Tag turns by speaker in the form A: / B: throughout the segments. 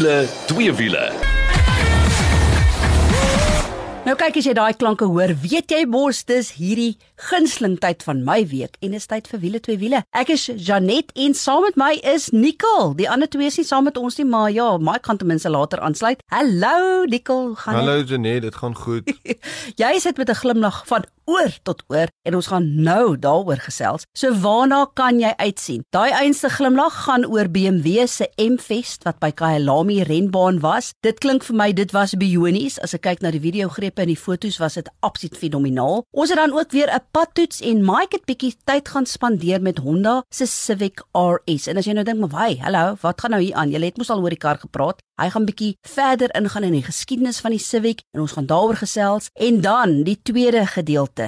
A: wiele, twee wiele.
B: Nou kyk as jy daai klanke hoor, weet jy mos dis hierdie gunsteling tyd van my week en is tyd vir wiele twee wiele. Ek is Janet en saam met my is Nicole. Die ander twee is nie saam met ons nie, maar ja, my kan ten minste later aansluit. Hallo Nicole, gaan
C: Hallo Janet, dit gaan goed.
B: jy sit met 'n glimlag van oor tot oor en ons gaan nou daaroor gesels. So waarna kan jy uitsien? Daai einste glimlag gaan oor BMW se M-Fest wat by Kyalami renbaan was. Dit klink vir my dit was bionies as ek kyk na die videogrepe en die fotos was dit absoluut fenomenaal. Ons het dan ook weer 'n padtoets en Mike het bietjie tyd gaan spandeer met Honda se Civic RS. En as jy nou dink, maar why, hallo, wat gaan nou hier aan? Jy het mos al oor die kar gepraat. Hy gaan bietjie verder ingaan in die geskiedenis van die Civic en ons gaan daaroor gesels en dan die tweede gedeelte.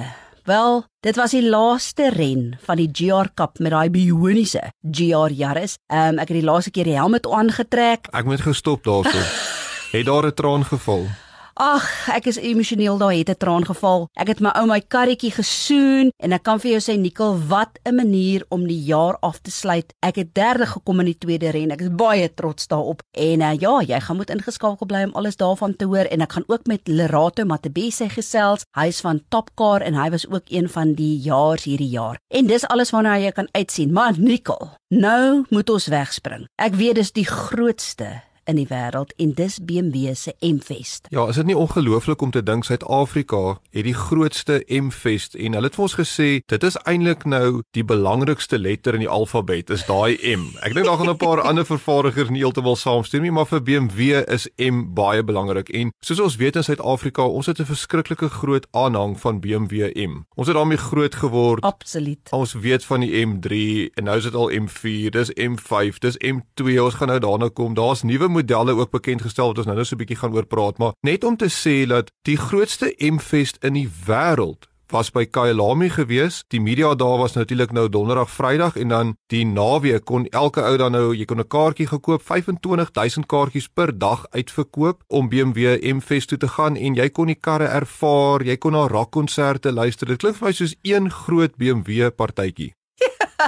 B: Wel, dit was die laaste ren van die GR Cup met daai bioniese GR Yaris. Ehm um, ek het die laaste keer die helm aangetrek.
C: Ek moet gestop daarvoor. het daar 'n traan geval?
B: Ag, ek is emosioneel daar het 'n traan geval. Ek het my ou my karretjie gesoen en ek kan vir jou sê Nikkel, wat 'n manier om die jaar af te sluit. Ek het derde gekom in die tweede ren. Ek is baie trots daarop. En uh, ja, jy gaan moet ingeskakel bly om alles daarvan te hoor en ek gaan ook met Lerato Matebese gesels. Hy is van Topcar en hy was ook een van die jaars hierdie jaar. En dis alles waarna jy kan uitsien. Maar Nikkel, nou moet ons wegspring. Ek weet dis die grootste in die wêreld en dis BMW se M-Fest.
C: Ja, is dit nie ongelooflik om te dink Suid-Afrika het die grootste M-Fest en hulle het vir ons gesê dit is eintlik nou die belangrikste letter in die alfabet is daai M. Ek dink daar gaan 'n paar ander vervaardigers nie heeltemal saamstem nie, maar vir BMW is M baie belangrik en soos ons weet in Suid-Afrika, ons het 'n verskriklike groot aanhang van BMW M. Ons het daarmee groot geword.
B: Absoluut.
C: Ons weet van die M3 en nou is dit al M4, dis M5, dis M2. Ons gaan nou daarna kom. Daar's nuwe modelle ook bekend gestel wat ons nou net so 'n bietjie gaan oor praat, maar net om te sê dat die grootste M-Fest in die wêreld was by Kyalami gewees. Die media daar was natuurlik nou donderdag, Vrydag en dan die naweek kon elke ou dan nou jy kon 'n kaartjie gekoop, 25000 kaartjies per dag uitverkoop om BMW M-Fest toe te gaan en jy kon die karre ervaar, jy kon na rockkonserte luister. Dit klink vir my soos een groot BMW partytjie.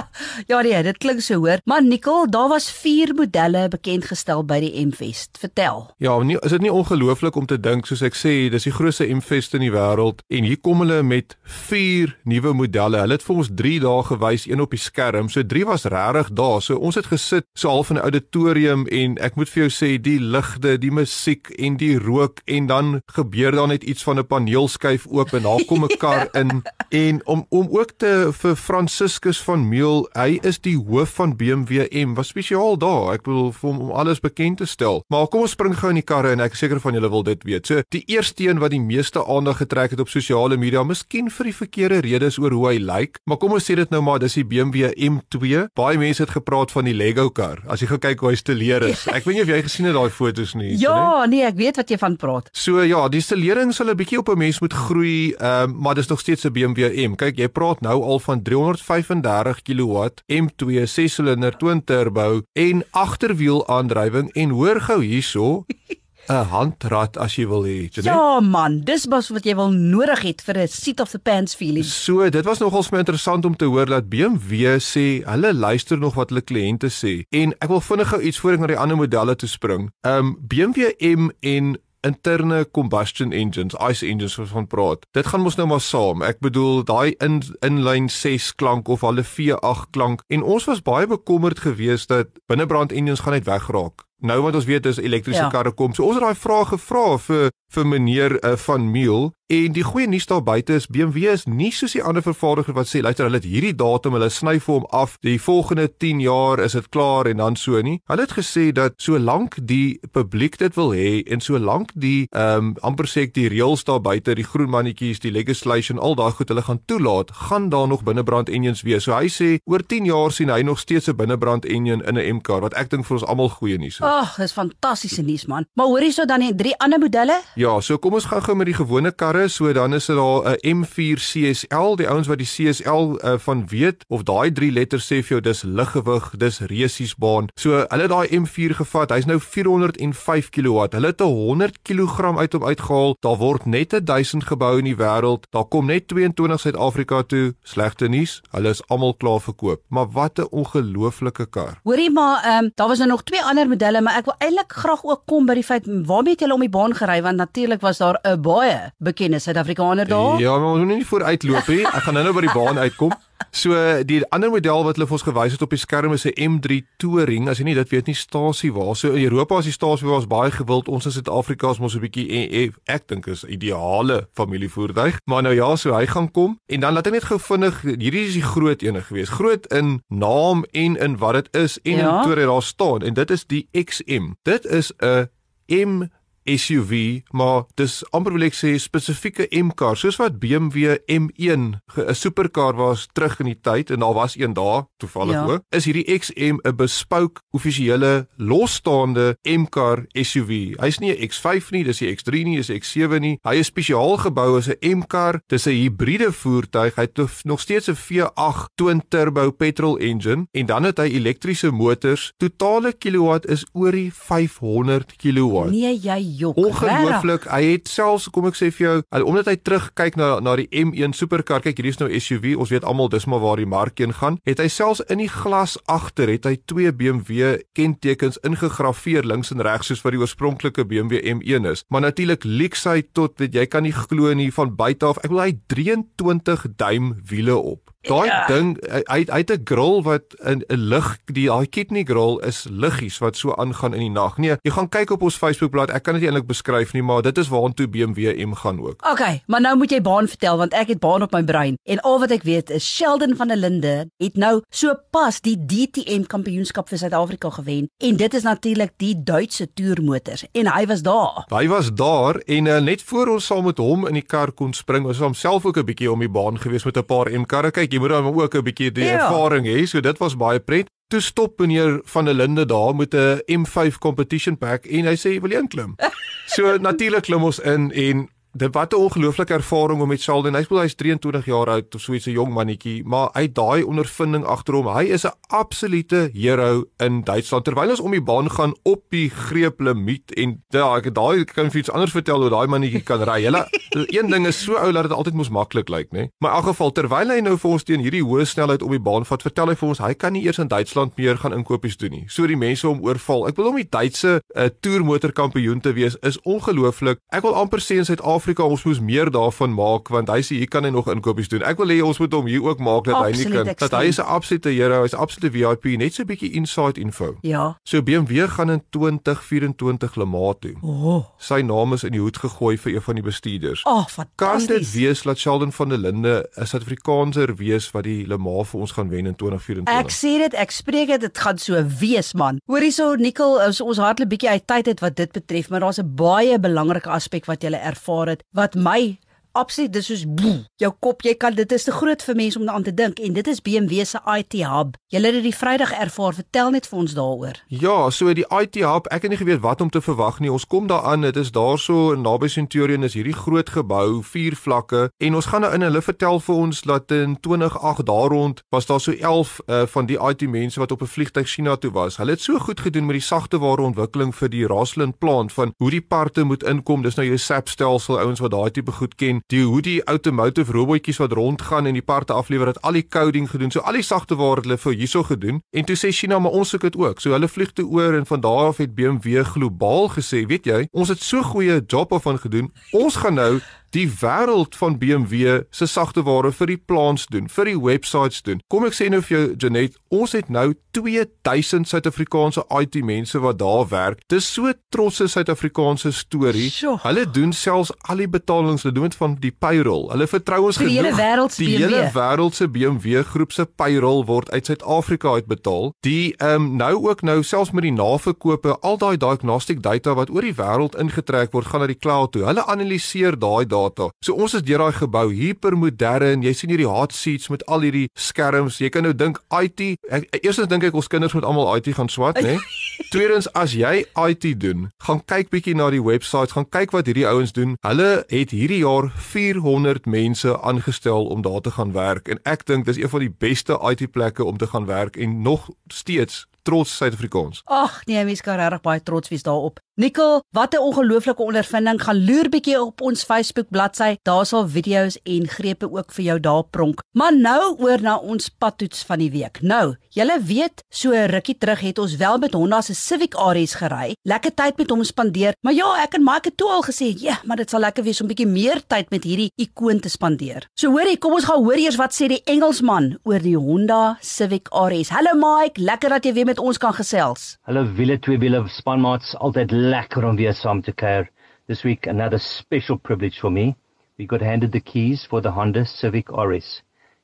B: ja nee, dit klink so hoor. Maar Nicole, daar was 4 modelle bekend gestel by die M-Fest. Vertel.
C: Ja, nie, is dit nie ongelooflik om te dink soos ek sê, dis die grootste M-Fest in die wêreld en hier kom hulle met 4 nuwe modelle. Hulle het vir ons 3 dae gewys, een op die skerm. So 3 was regtig daar. So ons het gesit so half in 'n auditorium en ek moet vir jou sê die ligte, die musiek en die rook en dan gebeur daar net iets van 'n paneelskyf oop en daar kom 'n kar in en om om ook te vir Franciscus van Mule, hy is die hoof van BMW M, was spesiaal daar. Ek bedoel vir hom om alles bekend te stel. Maar kom ons spring gou in die karre en ek is seker van julle wil dit weet. So, die eerste een wat die meeste aandag getrek het op sosiale media, miskien vir die verkeerde redes oor hoe hy lyk, maar kom ons sê dit nou maar, dis die BMW M2. Baie mense het gepraat van die Lego kar. As jy kyk hoe hy stileer is. Ek weet nie of jy gesien het daai foto's nie.
B: Ja, nee, ek weet wat jy van praat.
C: So ja, die stilering sal 'n bietjie op 'n mens moet groei, uh, maar dis nog steeds 'n BMW M. Kyk, jy praat nou al van 335 kW, M2 6-silinder twin turbo en agterwiel aandrywing en hoor gou hierso 'n handrat as jy wil hê.
B: Ja man, dis mos wat jy wil nodig het vir 'n seat of the pants feeling.
C: So, dit was nogals my interessant om te hoor dat BMW sê hulle luister nog wat hulle kliënte sê. En ek wil vinnig gou iets voor ek na die ander modelle toe spring. Um BMW M en interne combustion engines, ICE engines wat van praat. Dit gaan mos nou maar saam. Ek bedoel daai in inlyn 6 klank of hulle V8 klank en ons was baie bekommerd geweest dat binnebrand engines gaan net wegraak. Nou wat ons weet is elektriese ja. karre kom. So ons het daai vraag gevra vir vir meneer uh, van Miel en die goeie nuus daar buite is BMW is nie soos die ander vervaardigers wat sê luister hulle het hierdie datum hulle sny vir hom af. Die volgende 10 jaar is dit klaar en dan so nie. Hulle het gesê dat solank die publiek dit wil hê en solank die ehm um, amper sê ek die reëls daar buite die groen mannetjies die legislation al daai goed hulle gaan toelaat gaan daar nog binnebrand engines wees. So hy sê oor 10 jaar sien hy nog steeds 'n binnebrand engine in 'n M-kar wat ek dink vir ons almal goeie nuus is.
B: Ag dis fantastiese nuus man. Maar hoorie so dan die drie ander modelle?
C: Ja, so kom ons gaan gou met die gewone karre karre, so dan is dit daar 'n M4 CSL, die ouens wat die CSL uh, van weet of daai drie letters sê vir jou dis liggewig, dis resiesbaan. So hulle het daai M4 gevat. Hy's nou 405 kW. Hulle het 100 kg uit hom uitgehaal. Daar word net 1000 gebou in die wêreld. Daar kom net 22 Suid-Afrika toe. Slegte nuus, hulle is almal klaar verkoop. Maar wat 'n ongelooflike kar.
B: Hoorie maar, ehm um, daar was nou nog twee ander modelle, maar ek wil eintlik graag ook kom by die feit waarmee het julle om die baan gery want natuurlik was daar 'n baie bekende Suid-Afrikaner daar.
C: Ja, maar ons moet nie vooruitloop nie. Ek gaan nou-nou by die baan uitkom. So die ander model wat hulle vir ons gewys het op die skerm is 'n M3 Touring. As jy nie dit weet nie, stasie waar. So in Europa is die stasie waar ons baie gewild. Ons in Suid-Afrika is mos 'n bietjie e, e, ek dink is ideale familievoertuig. Maar nou ja, so hy gaan kom en dan laat ek net gou vinnig hierdie is die groot ene gewees. Groot in naam en in wat dit is en ja? in toe daar staan en dit is die XM. Dit is 'n M SUV, maar dis amper wil ek sê spesifieke M-kar, soos wat BMW M1 'n superkar was terug in die tyd en daar was een daar toevallig ja. ook. Is hierdie XM 'n bespouk offisiële losstaande M-kar SUV. Hy's nie 'n X5 nie, dis 'n X3 nie, dis 'n X7 nie. Hy is spesiaal gebou as 'n M-kar. Dis 'n hibriede voertuig. Hy het nog steeds 'n V8 twin turbo petrol engine en dan het hy elektriese motors. Totale kilowatt is oor die 500 kilowatt.
B: Nee, jy jok.
C: Ongelooflik. Hy het selfs kom ek sê vir jou, omdat hy terugkyk na na die M1 superkar, kyk hierdie is nou SUV, ons weet almal dis maar waar die mark heen gaan. Het hy selfs in die glas agter het hy twee BMW kentekens ingegraveer links en regs soos wat die oorspronklike BMW M1 is. Maar natuurlik lyk hy tot weet jy kan nie glo nie van buite af. Ek wil hy 23 duim wiele op. Daai ja. ding hy het 'n grill wat 'n 'n lig die daai kidney grill is liggies wat so aangaan in die nag. Nee, jy gaan kyk op ons Facebookblad. Ek kan dit eintlik beskryf nie, maar dit is waartoe BMW M gaan ook.
B: Okay, maar nou moet jy baan vertel want ek het baan op my brein en al wat ek weet is Sheldon van der Linde het nou so pas die DTM kampioenskap vir Suid-Afrika gewen en dit is natuurlik die Duitse toermotors en hy was daar.
C: Hy was daar en uh, net voor ons saam met hom in die kar kon spring, was homself ook 'n bietjie om die baan gewees met 'n paar M karre. Kyk, jy moet dan ook 'n bietjie die ja. ervaring hê. So dit was baie pret. Toe stop meneer van der Linde daar met 'n M5 competition pack en hy sê wil jy inklim. So natuurlik klim ons in en dit wat 'n ongelooflike ervaring om met Sheldon. Hy speel hy's 23 jaar oud of so iets 'n jong mannetjie, maar hy het daai ondervinding agter hom. Hy is 'n absolute hero in Duitsland. Terwyl ons om die baan gaan op die greep limiet en daai ek daai kan vir iets anders vertel hoe daai mannetjie kan ry. Hulle een ding is so ou dat dit altyd mos maklik lyk, né? Maar in elk geval terwyl hy nou vir ons teen hierdie hoë snelheid op die baan vat, vertel hy vir ons hy kan nie eers in Duitsland meer gaan inkopies doen nie. So die mense hom oorval. Ek wil hom die Duitse uh, toermotorkampioen te wees is ongelooflik. Ek wil amper sê in Suid-Afrika Suid-Afrika ons moes meer daarvan maak want hy sê hier kan hy nog inkopies doen. Ek wil hê ons moet hom hier ook maak dat Absolute hy nie kan extreme. dat hy is 'n absolute hero, hy's absolute VIP, net so 'n bietjie inside info.
B: Ja.
C: So BMW gaan in 2024 Le Mans toe.
B: Oh.
C: Sy naam is in die hoed gegooi vir een van die bestuurders.
B: Oh, fantasties.
C: Kan dit wees dat Sheldon van der Linde 'n Suid-Afrikaanser wees wat die Le Mans vir ons gaan wen in 2024?
B: Ek sê dit, ek spreek dit, dit gaan so wees man. Hoorie so Nicole, ons, ons hardloop bietjie uit tyd het wat dit betref, maar daar's 'n baie belangrike aspek wat jy ervaar het wat my absoluut dis soos boe, jou kop jy kan dit is te groot vir mense om daaraan te dink en dit is BMW se IT hub. Jy het dit die Vrydag ervaar, vertel net vir ons daaroor.
C: Ja, so die IT hub, ek het nie geweet wat om te verwag nie. Ons kom daaraan, dit is daarso naby Centurion is hierdie groot gebou, vier vlakke en ons gaan nou in hulle vertel vir ons dat in 2008 daar rond was daar so 11 uh, van die IT mense wat op 'n vliegtyg China toe was. Hulle het so goed gedoen met die sagteware ontwikkeling vir die Rosslyn plant van hoe die parte moet inkom. Dis nou jou SAP stelsel ouens wat daai tipe goed ken die hoe die automotive robotjies wat rondgaan en die parte aflewer het al die coding gedoen. So al die sagte ware hulle vir hierso gedoen. En toe sê China maar ons soek dit ook. So hulle vlieg toe oor en van daar af het BMW globaal gesê, weet jy, ons het so goeie job af van gedoen. Ons gaan nou die wêreld van BMW se sagteware vir die plans doen, vir die websites doen. Kom ek sê nou vir jou Janet, ons het nou 2000 Suid-Afrikaanse IT mense wat daar werk. Dis so trotse Suid-Afrikaanse storie.
B: Sjoe.
C: Hulle doen selfs al die betalings, hulle doen dit van die payroll. Hulle vertrou ons genoeg.
B: Die hele wêreld se
C: BMW. Die hele wêreld se BMW groep se payroll word uit Suid-Afrika uitbetaal. Die ehm um, nou ook nou selfs met die naverkope, al daai diagnostic data wat oor die wêreld ingetrek word, gaan na die cloud toe. Hulle analiseer daai data data. So ons is deur daai gebou hipermodern. Jy sien hierdie hot seats met al hierdie skerms. Jy kan nou dink IT. Ek, eerstens dink ek ons kinders moet almal IT gaan swat, né? Tweedens as jy IT doen, gaan kyk bietjie na die webwerf, gaan kyk wat hierdie ouens doen. Hulle het hierdie jaar 400 mense aangestel om daar te gaan werk en ek dink dis een van die beste IT plekke om te gaan werk en nog steeds trots Suid-Afrikaans.
B: Ag nee, mens kan regtig baie trots wees daarop. Nicole, wat 'n ongelooflike ondervinding. Gaan loer bietjie op ons Facebook bladsy. Daar sal video's en grepe ook vir jou daar pronk. Maar nou oor na ons padtoets van die week. Nou, julle weet, so rukkie terug het ons wel met Honda se Civic Aries gery. Lekker tyd met hom spandeer. Maar ja, ek en Mike het toe al gesê, ja, maar dit sal lekker wees om bietjie meer tyd met hierdie ikoon te spandeer. So hoorie, kom ons gaan hoor eers wat sê die Engelsman oor die Honda Civic Aries. Hallo Mike, lekker dat jy weer met ons kan gesels.
A: Hallo wiele twee wiele spanmaats, altyd lekker om weer saam te kuier. This week another special privilege for me. We got handed the keys for the Honda Civic Auris.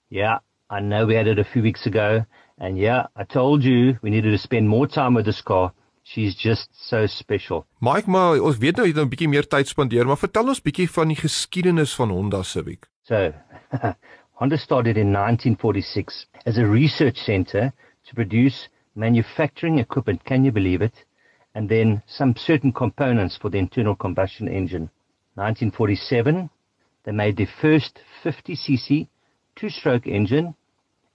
A: Yeah, I know we had it a few weeks ago and yeah, I told you we needed to spend more time with this car. She's just so special.
C: Mike, maar ons weet nou jy het nou 'n bietjie meer tyd spandeer, maar vertel ons bietjie van die geskiedenis van Honda Civic.
A: So, Honda started in 1946 as a research center to produce manufacturing equipment, can you believe it? And then some certain components for the internal combustion engine. 1947, they made the first 50cc two-stroke engine,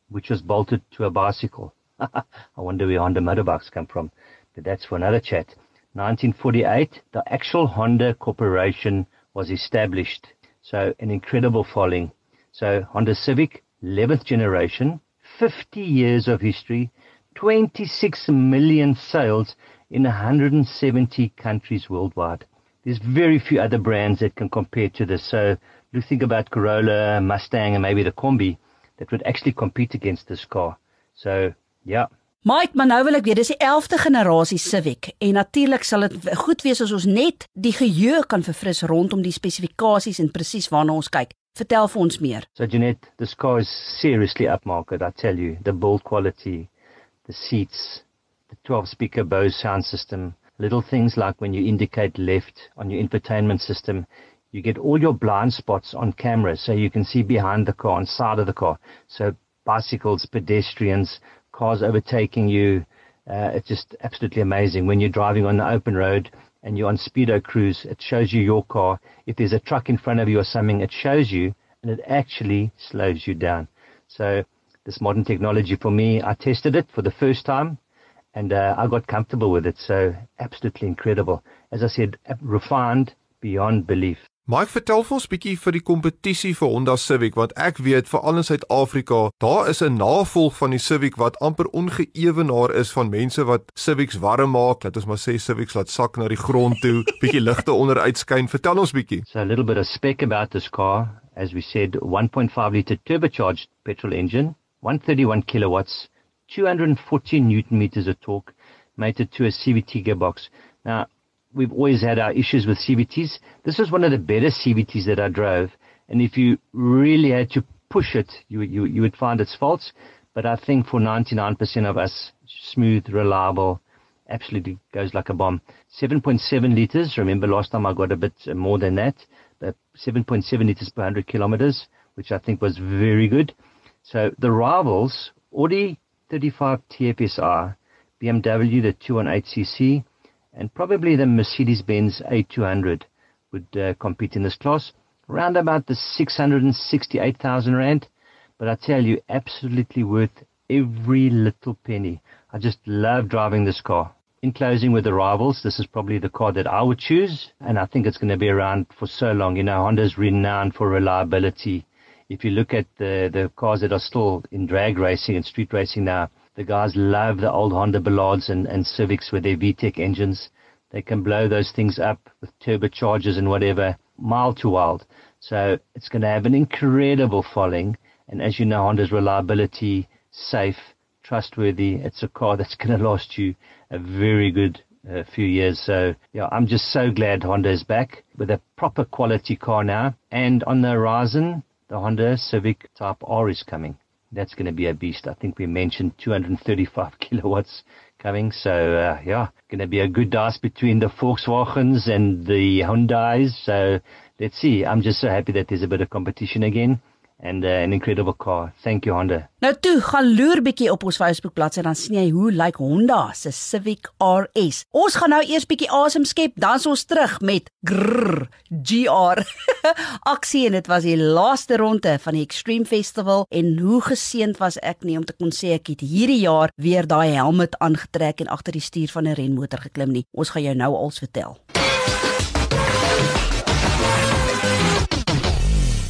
A: which was bolted to a bicycle. I wonder where Honda motorbikes come from, but that's for another chat. 1948, the actual Honda Corporation was established. So an incredible following. So Honda Civic, 11th generation, 50 years of history, 26 million sales in 170 countries worldwide. There's very few other brands that can compare to this. So you think about Corolla, Mustang, and maybe the Combi that would actually compete against this car. So, yeah.
B: Mike, maar nou wil ek weet, dis die 11de generasie Civic en natuurlik sal dit goed wees as ons net die geheue kan verfris rondom die spesifikasies en presies waarna ons kyk. Vertel vir ons meer.
A: So Jeanette, this car is seriously upmarket, I tell you. The build quality, the seats, the 12 speaker Bose sound system, little things like when you indicate left on your infotainment system, you get all your blind spots on camera so you can see behind the car, on side of the car. So bicycles, pedestrians, cars overtaking you. Uh, it's just absolutely amazing. When you're driving on the open road and you're on speedo cruise, it shows you your car. If there's a truck in front of you or something, it shows you and it actually slows you down. So this modern technology for me, I tested it for the first time and uh, I got comfortable with it. So absolutely incredible. As I said, refined beyond belief.
C: Mike, vertel vir ons bietjie vir die kompetisie vir Honda Civic want ek weet veral in Suid-Afrika, daar is 'n navolg van die Civic wat amper ongeëwenaar is van mense wat Civics warm maak, laat ons maar sê Civics laat sak na die grond toe, bietjie ligte onder uitskyn. Vertel ons bietjie.
A: So a little bit of spec about this car. As we said, 1.5 liter turbocharged petrol engine, 131 kilowatts, 240 newton meters of torque, mated to a CVT gearbox. Now, we've always had our issues with CVTs. This was one of the better CVTs that I drove. And if you really had to push it, you, you, you would find its faults. But I think for 99% of us, smooth, reliable, absolutely goes like a bomb. 7.7 liters. Remember last time I got a bit more than that. But 7.7 liters per 100 kilometers, which I think was very good. So the rivals, Audi 35 TFSR, BMW the 218cc, and probably the Mercedes-Benz A200 would uh, compete in this class. Around about the 668,000 rand. But I tell you, absolutely worth every little penny. I just love driving this car. In closing with the rivals, this is probably the car that I would choose, and I think it's going to be around for so long. You know, Honda's renowned for reliability. If you look at the, the cars that are still in drag racing and street racing now, the guys love the old Honda Ballards and, and Civics with their VTEC engines. They can blow those things up with turbochargers and whatever, mild to wild. So it's going to have an incredible following. And as you know, Honda's reliability, safe, trustworthy. It's a car that's going to last you a very good uh, few years. So yeah, I'm just so glad Honda is back with a proper quality car now. And on the horizon, the Honda Civic Type R is coming that's going to be a beast. I think we mentioned 235 kilowatts coming. So, uh, yeah, going to be a good dice between the Volkswagens and the Hyundais. So let's see. I'm just so happy that there's a bit of competition again and uh, an incredible car. Thank you Honda.
B: Nou toe, gaan loer bietjie op ons Facebook bladsy dan sien jy hoe lyk like Honda se Civic RS. Ons gaan nou eers bietjie asem skep, dan ons terug met grrr, GR aksie en dit was die laaste ronde van die Extreme Festival en hoe geseënd was ek nie om te kon sê ek het hierdie jaar weer daai helmet aangetrek en agter die stuur van 'n renmotor geklim nie. Ons gaan jou nou als vertel.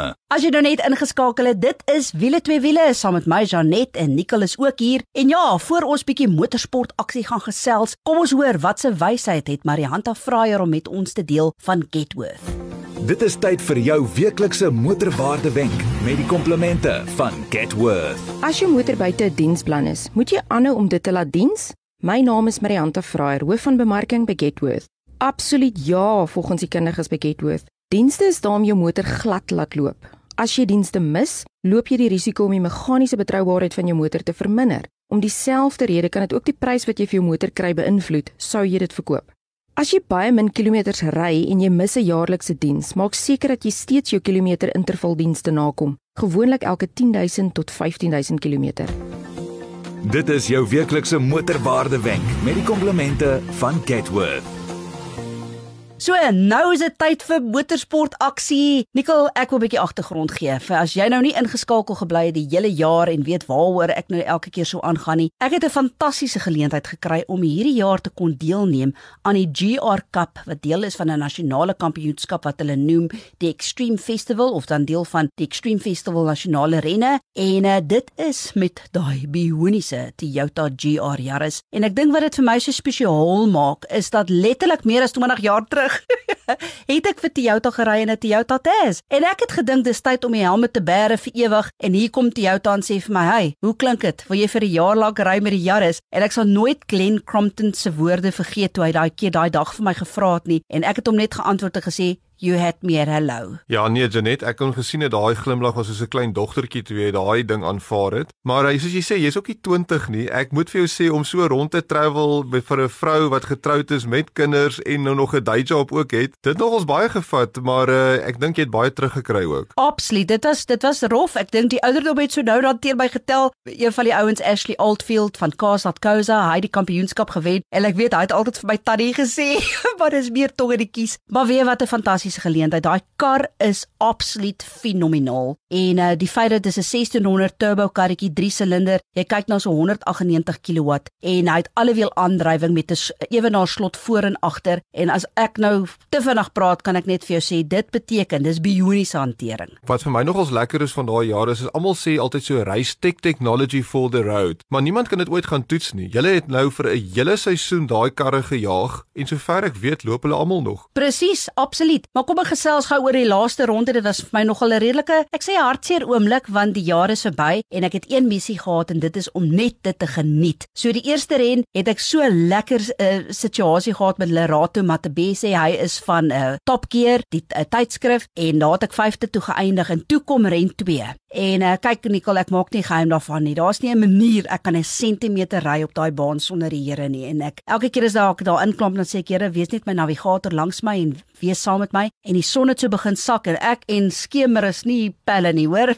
D: programme.
B: As jy nou net ingeskakel het, dit is wiele twee wiele saam met my Janet en Nicole is ook hier. En ja, voor ons bietjie motorsport aksie gaan gesels, kom ons hoor wat se wysheid het Marianta Fraier om met ons te deel van Getworth.
D: Dit is tyd vir jou weeklikse motorwaarde wenk met die komplimente van Getworth.
E: As jou motor buite 'n diensplan is, moet jy aanhou om dit te laat diens. My naam is Marianta Fraier, hoof van bemarking by Getworth. Absoluut ja, volgens die kundiges by Getworth. Dienste is daar om jou motor glad laat loop. As jy dienste mis, loop jy die risiko om die meganiese betroubaarheid van jou motor te verminder. Om dieselfde rede kan dit ook die prys wat jy vir jou motor kry beïnvloed, sou jy dit verkoop. As jy baie min kilometers ry en jy mis 'n jaarlikse diens, maak seker dat jy steeds jou kilometer intervaldienste nakom, gewoonlik elke 10000 tot 15000 km.
D: Dit is jou weeklikse motorwaarde wenk met die komplimente van Getworth.
B: So nou is dit tyd vir motorsport aksie. Nikkel, ek wil 'n bietjie agtergrond gee. Vir as jy nou nie ingeskakel gebly het die hele jaar en weet waaroor ek nou elke keer so aangaan nie. Ek het 'n fantastiese geleentheid gekry om hierdie jaar te kon deelneem aan die GR Cup wat deel is van 'n nasionale kampioenskap wat hulle noem die Extreme Festival of dan deel van die Extreme Festival nasionale renne en uh, dit is met daai bioniese Toyota GR Yaris. En ek dink wat dit vir my so spesiaal maak is dat letterlik meer as 20 jaar terug terug. het ek vir Toyota gery in 'n Toyota Tazz en ek het gedink dis tyd om die helm te bære vir ewig en hier kom Toyota en sê vir my, "Hey, hoe klink dit? Wil jy vir 'n jaar lank ry met die Yaris?" En ek sal nooit Glen Crompton se woorde vergeet toe hy daai keer daai dag vir my gevra het nie en ek het hom net geantwoord en gesê, You had me at hello.
C: Ja, nee Janet, ek kon gesien het daai glimlag was soos 'n klein dogtertjie toe jy daai ding aanvaar het. Maar hy soos jy sê, jy's ook nie 20 nie. Ek moet vir jou sê om so rond te travel met vir 'n vrou wat getroud is met kinders en nou nog 'n day job ook het. Dit nog ons baie gevat, maar uh, ek dink jy het baie teruggekry ook.
B: Absoluut. Dit was dit was rof. Ek dink die ouderdom het so nou dan teer my getel. Een van die ouens Ashley Oldfield van Kaapstad hy het die kampioenskap gewen en ek weet hy het altyd vir my tannie gesê, maar dis meer tog in die kies. Maar weet wat 'n fantastiese fantastiese geleentheid. Daai kar is absoluut fenomenaal. En uh die feit dat dit 'n 1600 turbo karretjie 3 silinder, jy kyk na so 198 kW en hy het allewiel aandrywing met 'n ewenaar slot voor en agter en as ek nou te vinnig praat, kan ek net vir jou sê dit beteken dis bioniese hantering.
C: Wat vir my nogals lekker is van daai jare is, is almal sê altyd so race tech technology for the road, maar niemand kan dit ooit gaan toets nie. Julle het nou vir 'n hele seisoen daai karre gejaag en sover ek weet, loop hulle almal nog.
B: Presies, absoluut. Maar kom ons gesels gou oor die laaste ronde. Dit was vir my nogal 'n redelike, ek sê hartseer oomblik want die jaar is verby en ek het een missie gehad en dit is om net dit te geniet. So die eerste ren het ek so lekker 'n uh, situasie gehad met Lerato Matabese. Hy is van 'n uh, Top Gear, die uh, tydskrif en daar het ek 5de toe geëindig en toe kom ren 2. En uh, kyk Nicole, ek maak nie geheim daarvan nie. Daar's nie 'n manier ek kan 'n sentimeter ry op daai baan sonder die Here nie. En ek elke keer as daar ek daar inklim dan sê ek, Here, wees net my navigator langs my en wees saam met my. En die son het so begin sak en ek en skemer is nie pelle nie, hoor.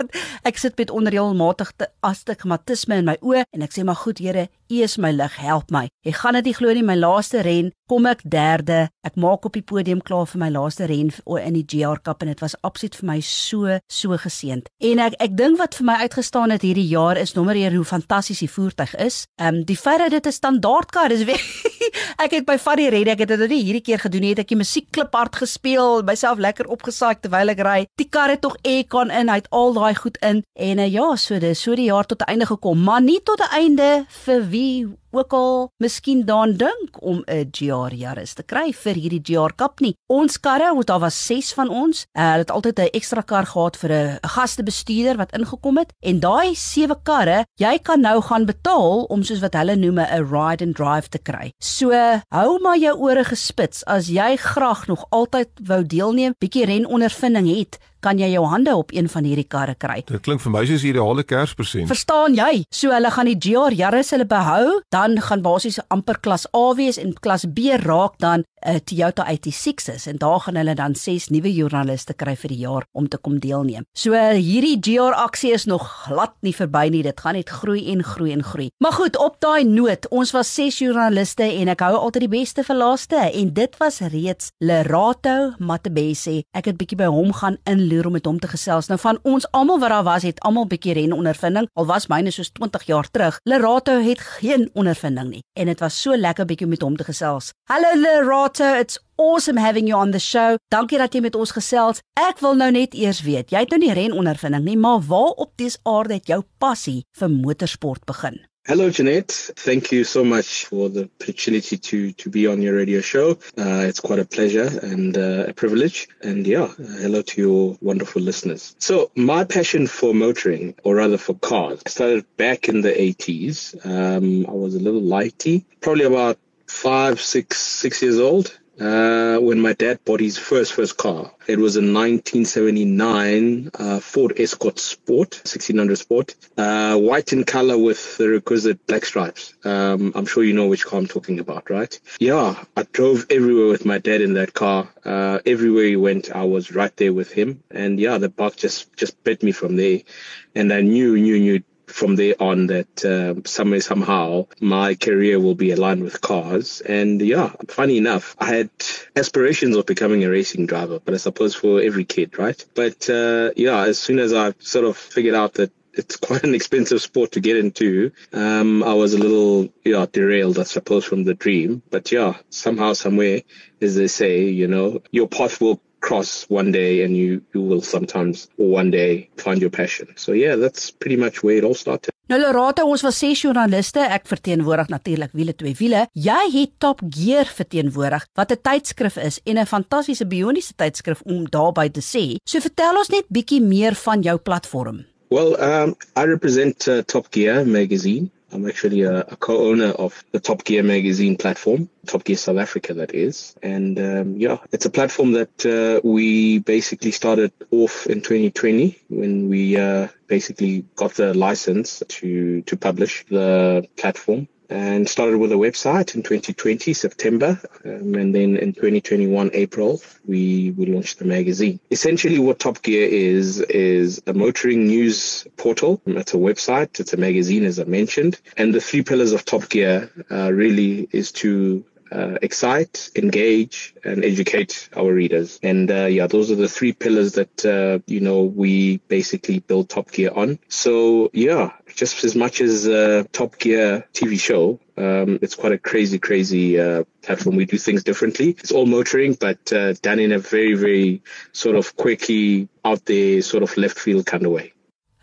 B: ek sit met onreëlmatige astigmatisme in my oë en ek sê maar goed, Here, U is my lig, help my. Jy gaan dit nie glo nie, my laaste ren kom ek derde. Ek maak op die podium klaar vir my laaste ren in die GR Cup en dit was absoluut vir my so so geseënd. En ek ek dink wat vir my uitgestaan het hierdie jaar is nommer 1 hoe fantasties die voertuig is. Ehm um, die feit dat dit 'n standaardkar is. ek het by van die rede ek het dit nie hierdie keer gedoen nie. Het ek die musiek kliphard gespeel, myself lekker opgesaai terwyl ek ry. Die kar het tog aircon in, hy het al daai goed in. En uh, ja, so dis so die jaar tot 'n einde gekom, maar nie tot 'n einde vir wie ook al miskien daaraan dink om 'n GR Yaris te kry vir hierdie GR Cup nie. Ons karre, ons daar was 6 van ons. Uh, hulle het altyd 'n ekstra kar gehad vir 'n gastebestuurder wat ingekom het en daai 7 karre, jy kan nou gaan betaal om soos wat hulle noem 'n ride and drive te kry. So, hou maar jou ore gespits as jy graag nog altyd wou deelneem, bietjie renondervinding het kan jy jou hande op een van hierdie karre kry.
C: Dit klink vir my soos 'n ideale Kerspresent.
B: Verstaan jy? So hulle gaan die GR Yaris hulle behou, dan gaan basies amper klas A wees en klas B raak dan uh, Toyota 86s en daar gaan hulle dan ses nuwe joernaliste kry vir die jaar om te kom deelneem. So hierdie GR aksie is nog glad nie verby nie. Dit gaan net groei en groei en groei. Maar goed, op daai noot, ons was ses joernaliste en ek hou altyd die beste vir laaste en dit was reeds Lerato Matebese. Ek het bietjie by hom gaan inloer om met hom te gesels. Nou van ons almal wat daar was, het almal bietjie ren ondervinding. Al was myne soos 20 jaar terug. Lerato het geen ondervinding nie en dit was so lekker bietjie met hom te gesels. Hallo Lerato Otto, it's awesome having you on the show. Dankie dat jy met ons gesels. Ek wil nou net eers weet, jy het nou nie renondervinding nie, maar waar op dis aarde het jou passie vir motorsport begin?
F: Hello, Jeanette. Thank you so much for the opportunity to to be on your radio show. Uh, it's quite a pleasure and uh, a privilege. And yeah, hello to your wonderful listeners. So, my passion for motoring, or rather for cars, started back in the 80s. Um, I was a little lighty, probably about five, six, six years old uh, when my dad bought his first first car. It was a 1979 uh, Ford Escort Sport, 1600 Sport, uh, white in color with the requisite black stripes. Um, I'm sure you know which car I'm talking about, right? Yeah, I drove everywhere with my dad in that car. Uh, everywhere he went, I was right there with him, and yeah, the bug just just bit me from there, and I knew, knew, knew from there on that uh, some somehow my career will be aligned with cars. And yeah, funny enough, I had aspirations of becoming a racing driver, but I suppose for every kid, right? But uh, yeah, as soon as I sort of figured out that it's quite an expensive sport to get into. Um, I was a little, yeah, derailed, I suppose, from the dream. But yeah, somehow, somewhere, as they say, you know, your path will cross one day and you you will sometimes one day find your passion. So yeah, that's pretty much where it all started.
B: Nou Lorata, ons was ses joernaliste. Ek verteenwoordig natuurlik wiele twee wiele. Jy het Top Gear verteenwoordig wat 'n tydskrif is en 'n fantastiese bioniese tydskrif om daarby te sê. So vertel ons net bietjie meer van jou platform.
F: Well, um I represent uh, Top Gear magazine I'm actually a, a, co-owner of the Top Gear magazine platform, Top Gear South Africa, that is. And um, yeah, it's a platform that uh, we basically started off in 2020 when we uh, basically got the license to to publish the platform and started with a website in 2020 September, um, and then in 2021 April we we launched the magazine. Essentially, what Top Gear is is a motoring news portal. It's a website. It's a magazine, as I mentioned, and the three pillars of Top Gear uh, really is to uh, excite, engage, and educate our readers. And uh, yeah, those are the three pillars that uh, you know we basically build Top Gear on. So yeah, just as much as uh, Top Gear TV show, um, it's quite a crazy, crazy uh, platform. We do things differently. It's all motoring, but uh, done in a very, very sort of quirky, out there, sort of left field kind of way.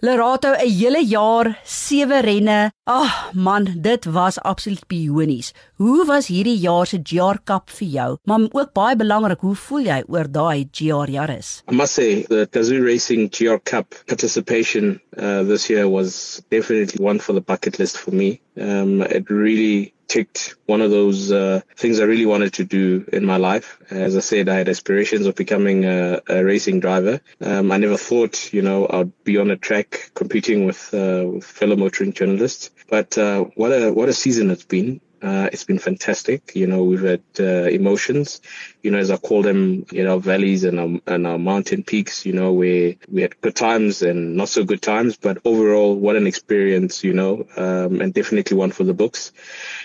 B: Lerato 'n hele jaar sewe renne. Ag oh, man, dit was absoluut bionies. Hoe was hierdie jaar se GR Cup vir jou? Maar ook baie belangrik, hoe voel jy oor daai GR Yaris?
F: I must say the Kazoo Racing GR Cup participation uh, this year was definitely one for the bucket list for me. Um, it really ticked one of those uh, things I really wanted to do in my life. As I said, I had aspirations of becoming a, a racing driver. Um, I never thought, you know, I'd be on a track competing with, uh, with fellow motoring journalists. But uh, what a what a season it's been. Uh, it's been fantastic. You know, we've had uh, emotions, you know, as I call them, you know, valleys and our, and our mountain peaks, you know, where we had good times and not so good times, but overall, what an experience, you know, um, and definitely one for the books.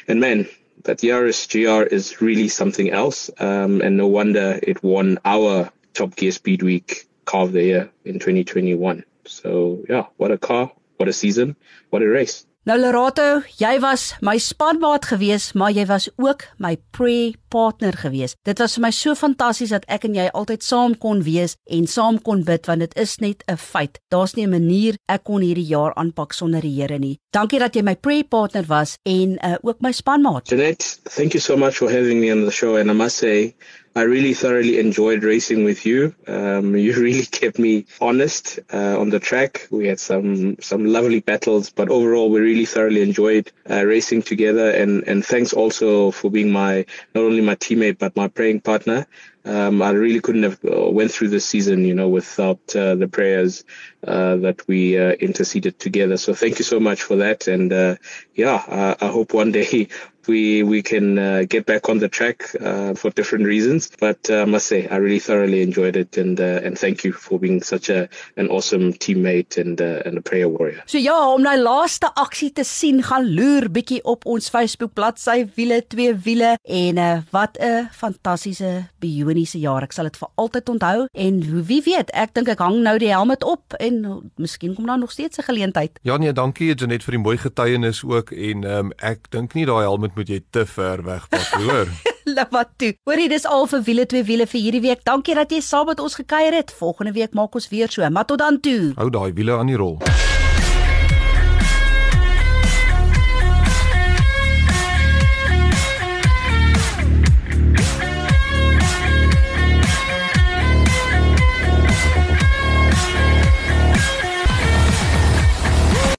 F: And man, that Yaris GR is really something else. Um, and no wonder it won our Top Gear Speed Week car of the year in 2021. So yeah, what a car, what a season, what a race.
B: Nou Lerato, jy was my spanmaat gewees, maar jy was ook my pre-partner gewees. Dit was vir my so fantasties dat ek en jy altyd saam kon wees en saam kon bid want dit is net 'n feit. Daar's nie 'n manier ek kon hierdie jaar aanpak sonder die Here nie. Dankie dat jy my pre-partner was en uh, ook my spanmaat.
F: Jeanette, thank you so much for having me on the show and I must say I really thoroughly enjoyed racing with you. Um, you really kept me honest uh, on the track. We had some some lovely battles, but overall, we really thoroughly enjoyed uh, racing together. And and thanks also for being my not only my teammate but my praying partner. Um, I really couldn't have uh, went through this season, you know, without uh, the prayers that we uh, interceded together. So thank you so much for that. And uh, yeah, I, I hope one day we we can uh, get back on the track uh, for different reasons. But uh, I must say, I really thoroughly enjoyed it, and uh, and thank you for being such a an awesome teammate and uh, and a prayer warrior.
B: So ja, om nou laaste aksie te sien, gaan loer bietjie op ons Facebook bladsy wiele twee wiele en uh, wat 'n fantastiese bioniese jaar. Ek sal dit vir altyd onthou en wie weet, ek dink ek hang nou die helm op en uh, miskien kom daar nog steeds 'n geleentheid.
C: Ja nee, dankie Janet vir die mooi getuienis ook en um, ek dink nie daai helm moet jy te ver weg pas hoor.
B: Wat toe. Hoorie, dis al vir wiele twee wiele vir hierdie week. Dankie dat jy saam met ons gekuier het. Volgende week maak ons weer so. Maar tot dan toe.
C: Hou daai wiele aan die rol.